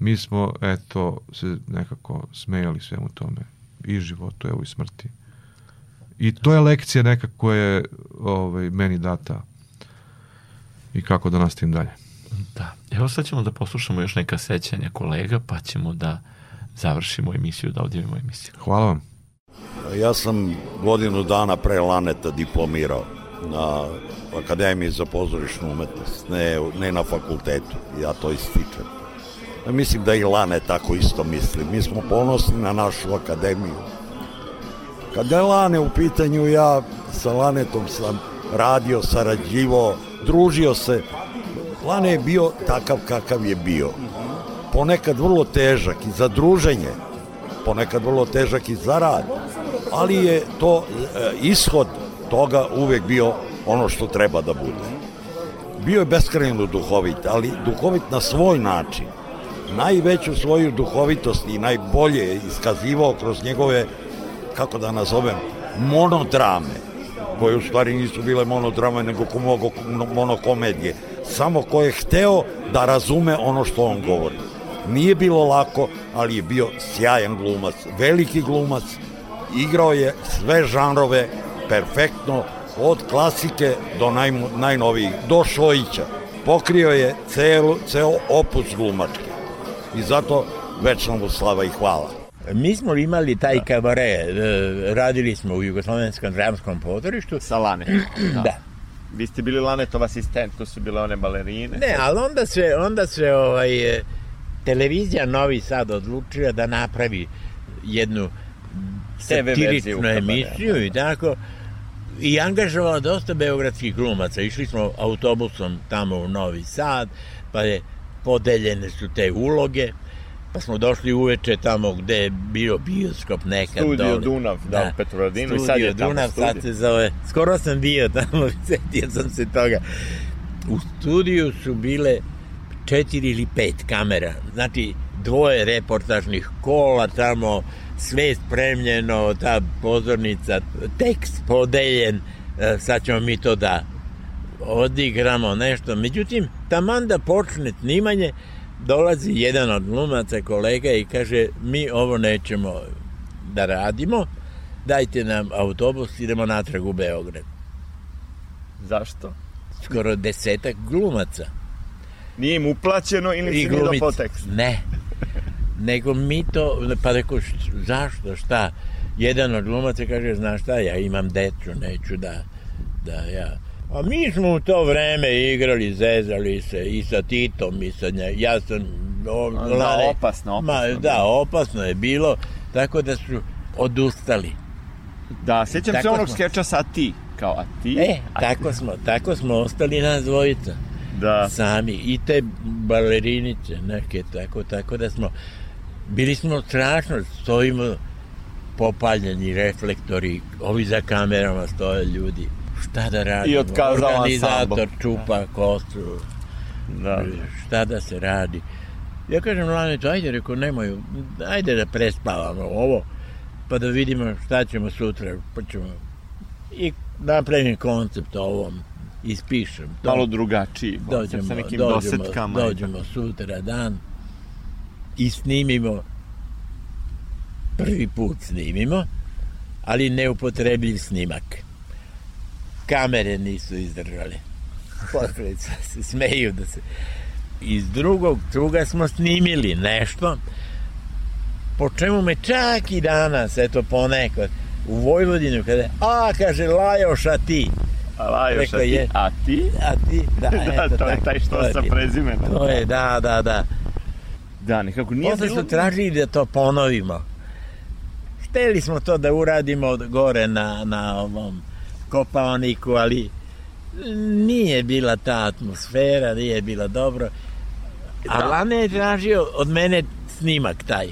Mi smo, eto, se nekako smejali svemu tome. I životu, evo i smrti. I to je lekcija neka koja je ovaj, meni data i kako da nastavim dalje. Da. Evo sad ćemo da poslušamo još neka sećanja kolega, pa ćemo da završimo emisiju, da odjavimo emisiju. Hvala vam. Ja sam godinu dana pre Laneta diplomirao na Akademiji za pozorišnu umetnost, ne, ne na fakultetu, ja to ističem. Ja mislim da i Lane tako isto misli. Mi smo ponosni na našu akademiju. Kada je Lane u pitanju, ja sa Lanetom sam radio, sarađivo, družio se. Lane je bio takav kakav je bio. Ponekad vrlo težak i za druženje, ponekad vrlo težak i za rad, ali je to e, ishod toga uvek bio ono što treba da bude. Bio je beskrajno duhovit, ali duhovit na svoj način. Najveću svoju duhovitost i najbolje je iskazivao kroz njegove, kako da nazovem, monodrame, koje u stvari nisu bile monodrame, nego monokomedije. Samo ko je hteo da razume ono što on govori. Nije bilo lako, ali je bio sjajan glumac, veliki glumac, igrao je sve žanrove perfektno, od klasike do naj, najnovijih, do Šojića. Pokrio je celu, ceo opus glumački. I zato večna mu slava i hvala. Mi smo imali taj kabare, e, radili smo u Jugoslovenskom dramskom pozorištu. Sa Lane. Da. Vi ste bili Lanetov asistent, to su bile one balerine. Ne, ali onda se, onda se ovaj, e, televizija Novi Sad odlučila da napravi jednu satiričnu emisiju i tako i angažovala dosta beogradskih glumaca. Išli smo autobusom tamo u Novi Sad, pa je podeljene su te uloge, pa smo došli uveče tamo gde je bio bioskop nekad. Studio dole. Dunav, da, u Petrovaradinu i sad je tamo Dunav, studio. sad se zove, skoro sam bio tamo, setio sam se toga. U studiju su bile četiri ili pet kamera, znači dvoje reportažnih kola tamo, sve spremljeno, ta pozornica, tekst podeljen, e, sad ćemo mi to da odigramo nešto. Međutim, taman da počne snimanje, dolazi jedan od glumaca, kolega i kaže, mi ovo nećemo da radimo, dajte nam autobus, idemo natrag u Beograd. Zašto? Skoro desetak glumaca. Nije im uplaćeno ili I se nije glumica. dopao tekst? Ne. Nego mi to, pa rekao, št- zašto, šta? Jedan od glumaca kaže, znaš šta, ja imam decu, neću da, da ja... A mi smo u to vreme igrali, zezali se i sa Titom i sa nje. Ja sam... O, Da, Lane- opasno, opasno Ma, bilo. da, opasno je bilo, tako da su odustali. Da, sjećam se Tako onog smo. skeča sa ti. Kao, a ti? E, a tako smo, tako smo ostali nas dvojica. Da. Sami. I te balerinice neke, tako, tako da smo, bili smo strašno, stojimo popaljeni reflektori, ovi za kamerama stoje ljudi. Šta da radimo? I otkazao Organizator ansambl. čupa kosu. Da. Šta da se radi? Ja kažem, Lanetu, ajde, rekao, nemoj, ajde da prespavamo ovo, pa da vidimo šta ćemo sutra, pa ćemo i napravim koncept ovom, ispišem to. Malo drugačiji. koncept, dođemo, sa nekim dođemo, dosetkama. dođemo sutra dan i snimimo prvi put snimimo ali neupotrebljiv snimak kamere nisu izdržale posle se smeju da se iz drugog kruga smo snimili nešto po čemu me čak i danas eto ponekad u Vojvodinu kada je, a kaže Lajoš a ti A Lajoš, a ti? je. A ti? a ti da, Da, eto, to je tako, taj što to je sa bilo. prezimenom. To je, da, da, da. Da, nekako nije Posle bilo... su tražili da to ponovimo. Hteli smo to da uradimo gore na, na ovom kopalniku, ali nije bila ta atmosfera, nije bila dobro. A Lane je tražio od mene snimak taj.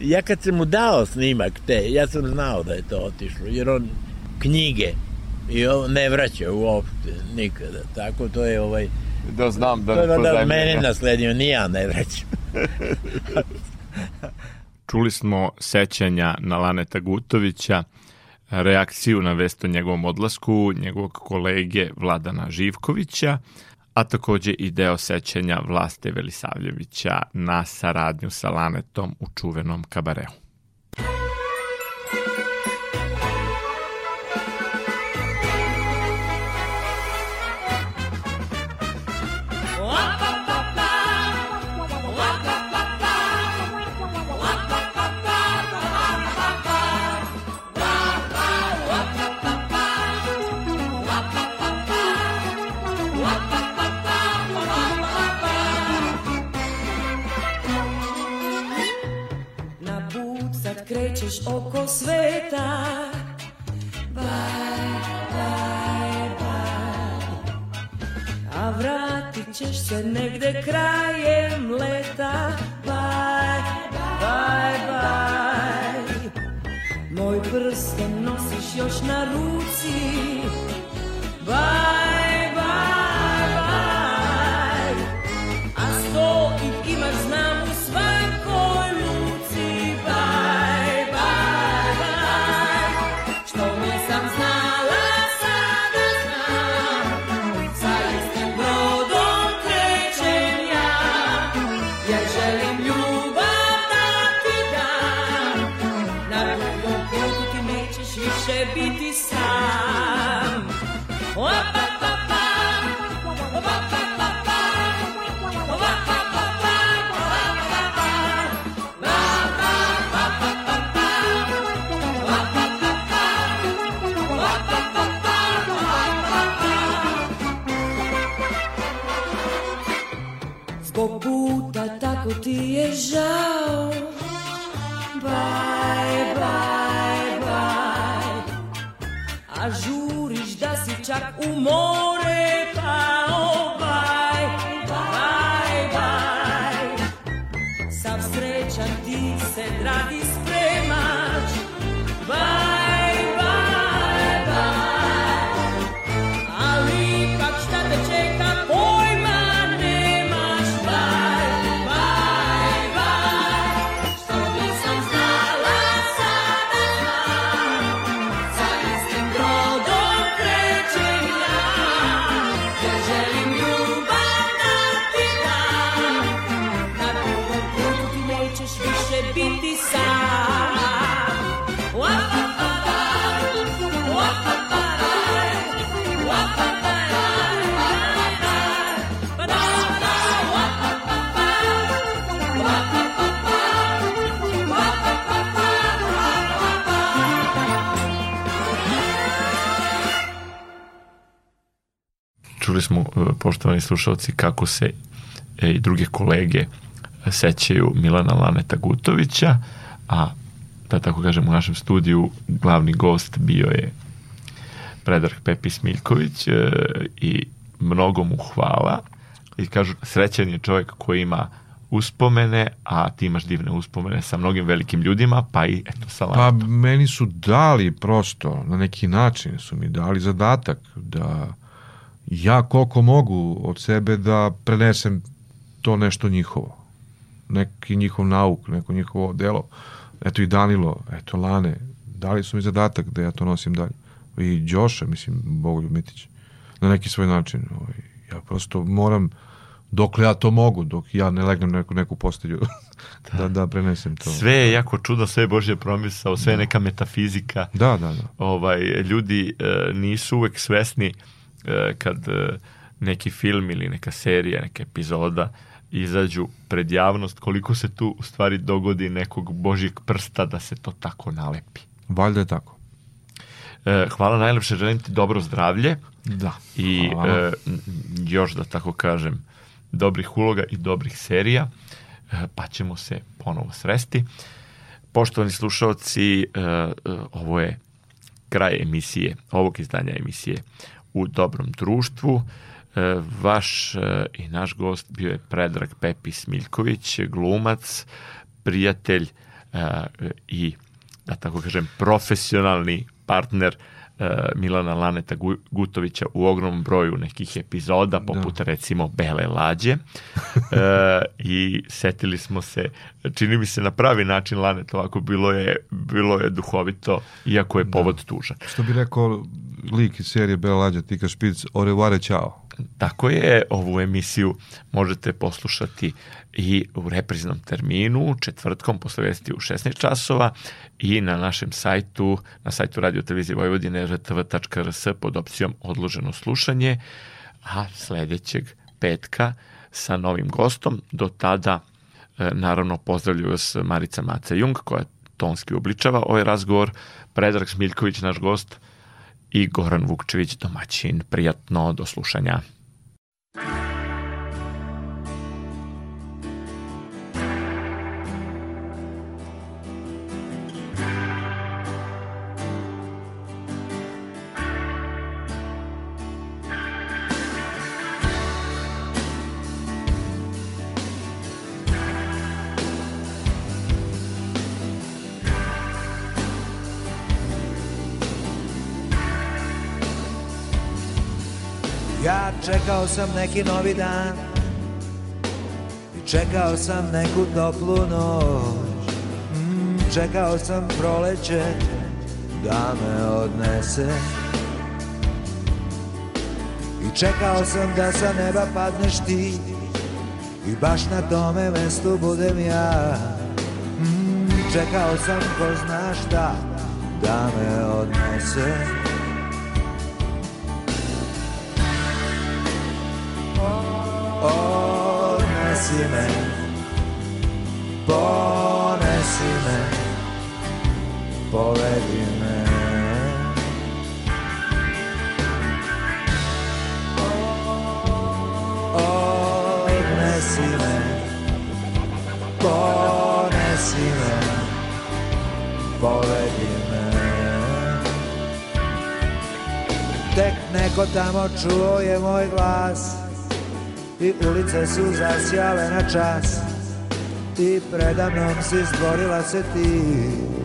Ja kad sam mu dao snimak te, ja sam znao da je to otišlo, jer on knjige i ovo ne vraća uopšte nikada. Tako to je ovaj... Da znam da to je od pozajmljuje. mene nasledio, ni ja ne vraćam. Čuli smo sećanja na Laneta Gutovića, reakciju na vest o njegovom odlasku njegovog kolege Vladana Živkovića, a takođe i deo sećanja Vlaste Velisavljevića na saradnju sa Lanetom u čuvenom kabareu. Slušalci, kako se e, i druge kolege sećaju Milana Laneta Gutovića, a da tako kažem u našem studiju glavni gost bio je Predrag Pepi Smiljković e, i mnogo mu hvala i kažu srećan je čovjek koji ima uspomene, a ti imaš divne uspomene sa mnogim velikim ljudima, pa i eto sa Pa Lanetom. meni su dali prosto, na neki način su mi dali zadatak da ja koliko mogu od sebe da prenesem to nešto njihovo. Neki njihov nauk, neko njihovo delo. Eto i Danilo, eto Lane, dali su mi zadatak da ja to nosim dalje. I Đoša, mislim, Bogoljub Mitić, na neki svoj način. Ovaj, ja prosto moram, dokle ja to mogu, dok ja ne legnem neku, neku postelju, da, da prenesem to. Sve je jako čudo, sve je Božja promisao, sve je neka metafizika. Da, da, da. Ovaj, ljudi e, nisu uvek svesni e, kad e, neki film ili neka serija, neka epizoda izađu pred javnost, koliko se tu u stvari dogodi nekog Božjeg prsta da se to tako nalepi. Valjda je tako. E, hvala najlepše, želim ti dobro zdravlje. Da. I e, još da tako kažem, dobrih uloga i dobrih serija. e, pa ćemo se ponovo sresti. Poštovani slušalci, e, e, ovo je kraj emisije, ovog izdanja emisije u dobrom društvu. E, Vaš e, i naš gost bio je Predrag Pepi Smiljković, glumac, prijatelj e, i, da tako kažem, profesionalni partner e, Milana Laneta Gu- Gutovića u ogromnom broju nekih epizoda, poput recimo Bele lađe. E, I setili smo se, čini mi se na pravi način Lanet, ovako bilo je, bilo je duhovito, iako je povod tužan. Što bi rekao lik iz serije Bela Lađa, Tika Špic, orevare čao. Tako je, ovu emisiju možete poslušati i u repriznom terminu, četvrtkom posle vesti u 16 časova i na našem sajtu, na sajtu Radio Televizije Vojvodine rtv.rs pod opcijom odloženo slušanje, a sledećeg petka sa novim gostom. Do tada, e, naravno, pozdravljaju vas Marica Maca Jung, koja tonski obličava ovaj razgovor, Predrag Smiljković, naš gost, i Goran Vukčević, domaćin. Prijatno do slušanja. Sam neki novi dan. I čekao sam neku toplu noć. Mm, Čekao sam proleće Da me odnese. I čekao sam da sa neba padneš ti. I baš na tome mestu budem ja. Mm, Čekao sam ko zna šta Da me odnese Odnesi me. Ponesi me. Povedi me. Odnesi me. Ponesi me. Povedi me. Tek neko tamo čuo je moj glas i ulice su zasjale na čas. I predamnom si stvorila se ti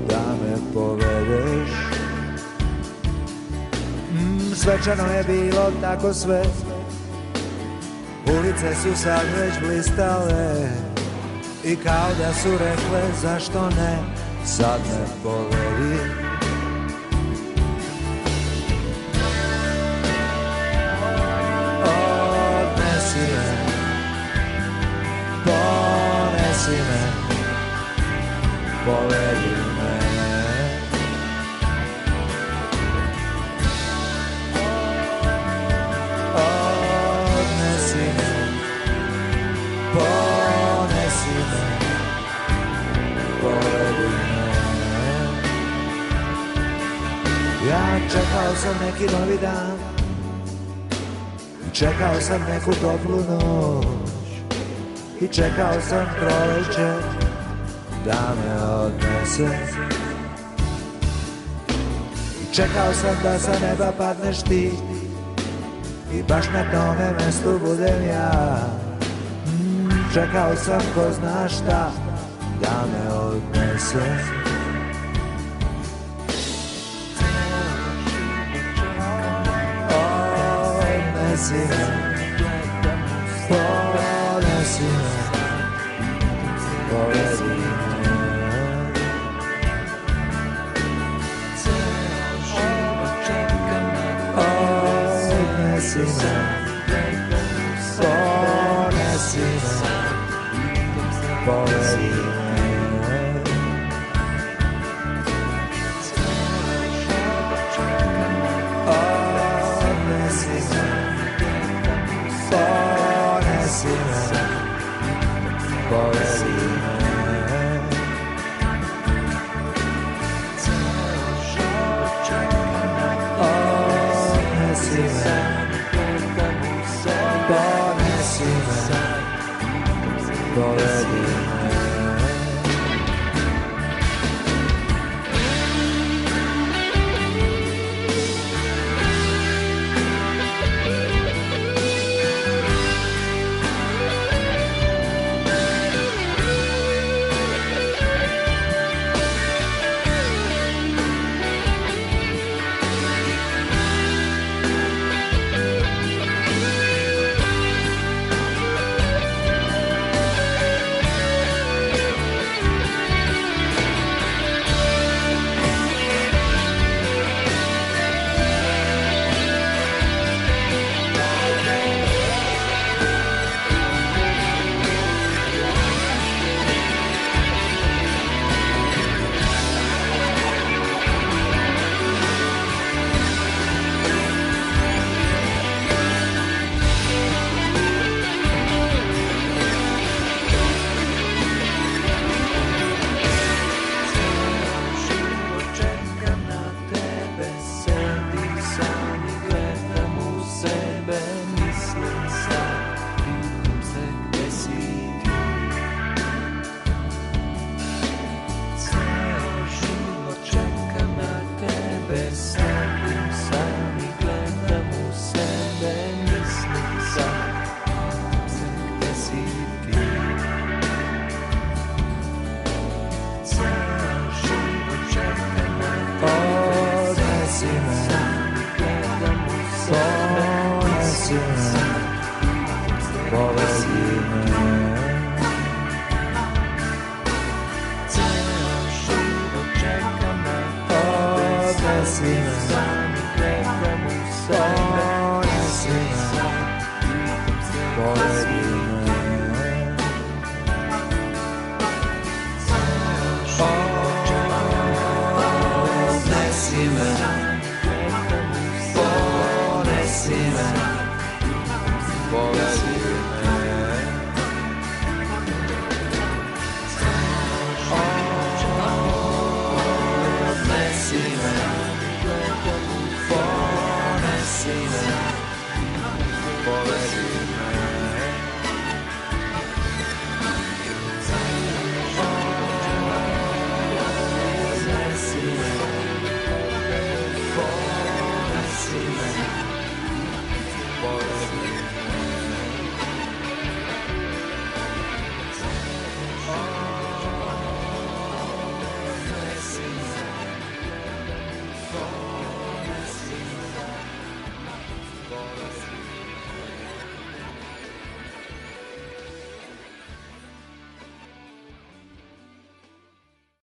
da me povedeš. Mm, svečano je bilo tako sve. Ulice su sad već blistale. I kao da su rekle zašto ne? Sad me povedi Povedi me Odnesi me Ponesi me Povedi me Ja čekao sam neki novi dan Čekao sam neku toplu noć I čekao sam proleće Da me odnese. I čekao sam da sa neba padneš ti I baš na tome mestu budem ja. Mm, Čekao sam ko zna šta Da me odnese. Odnesi me Ponesi me. Povedi Odnesi me Ponesi me Povedi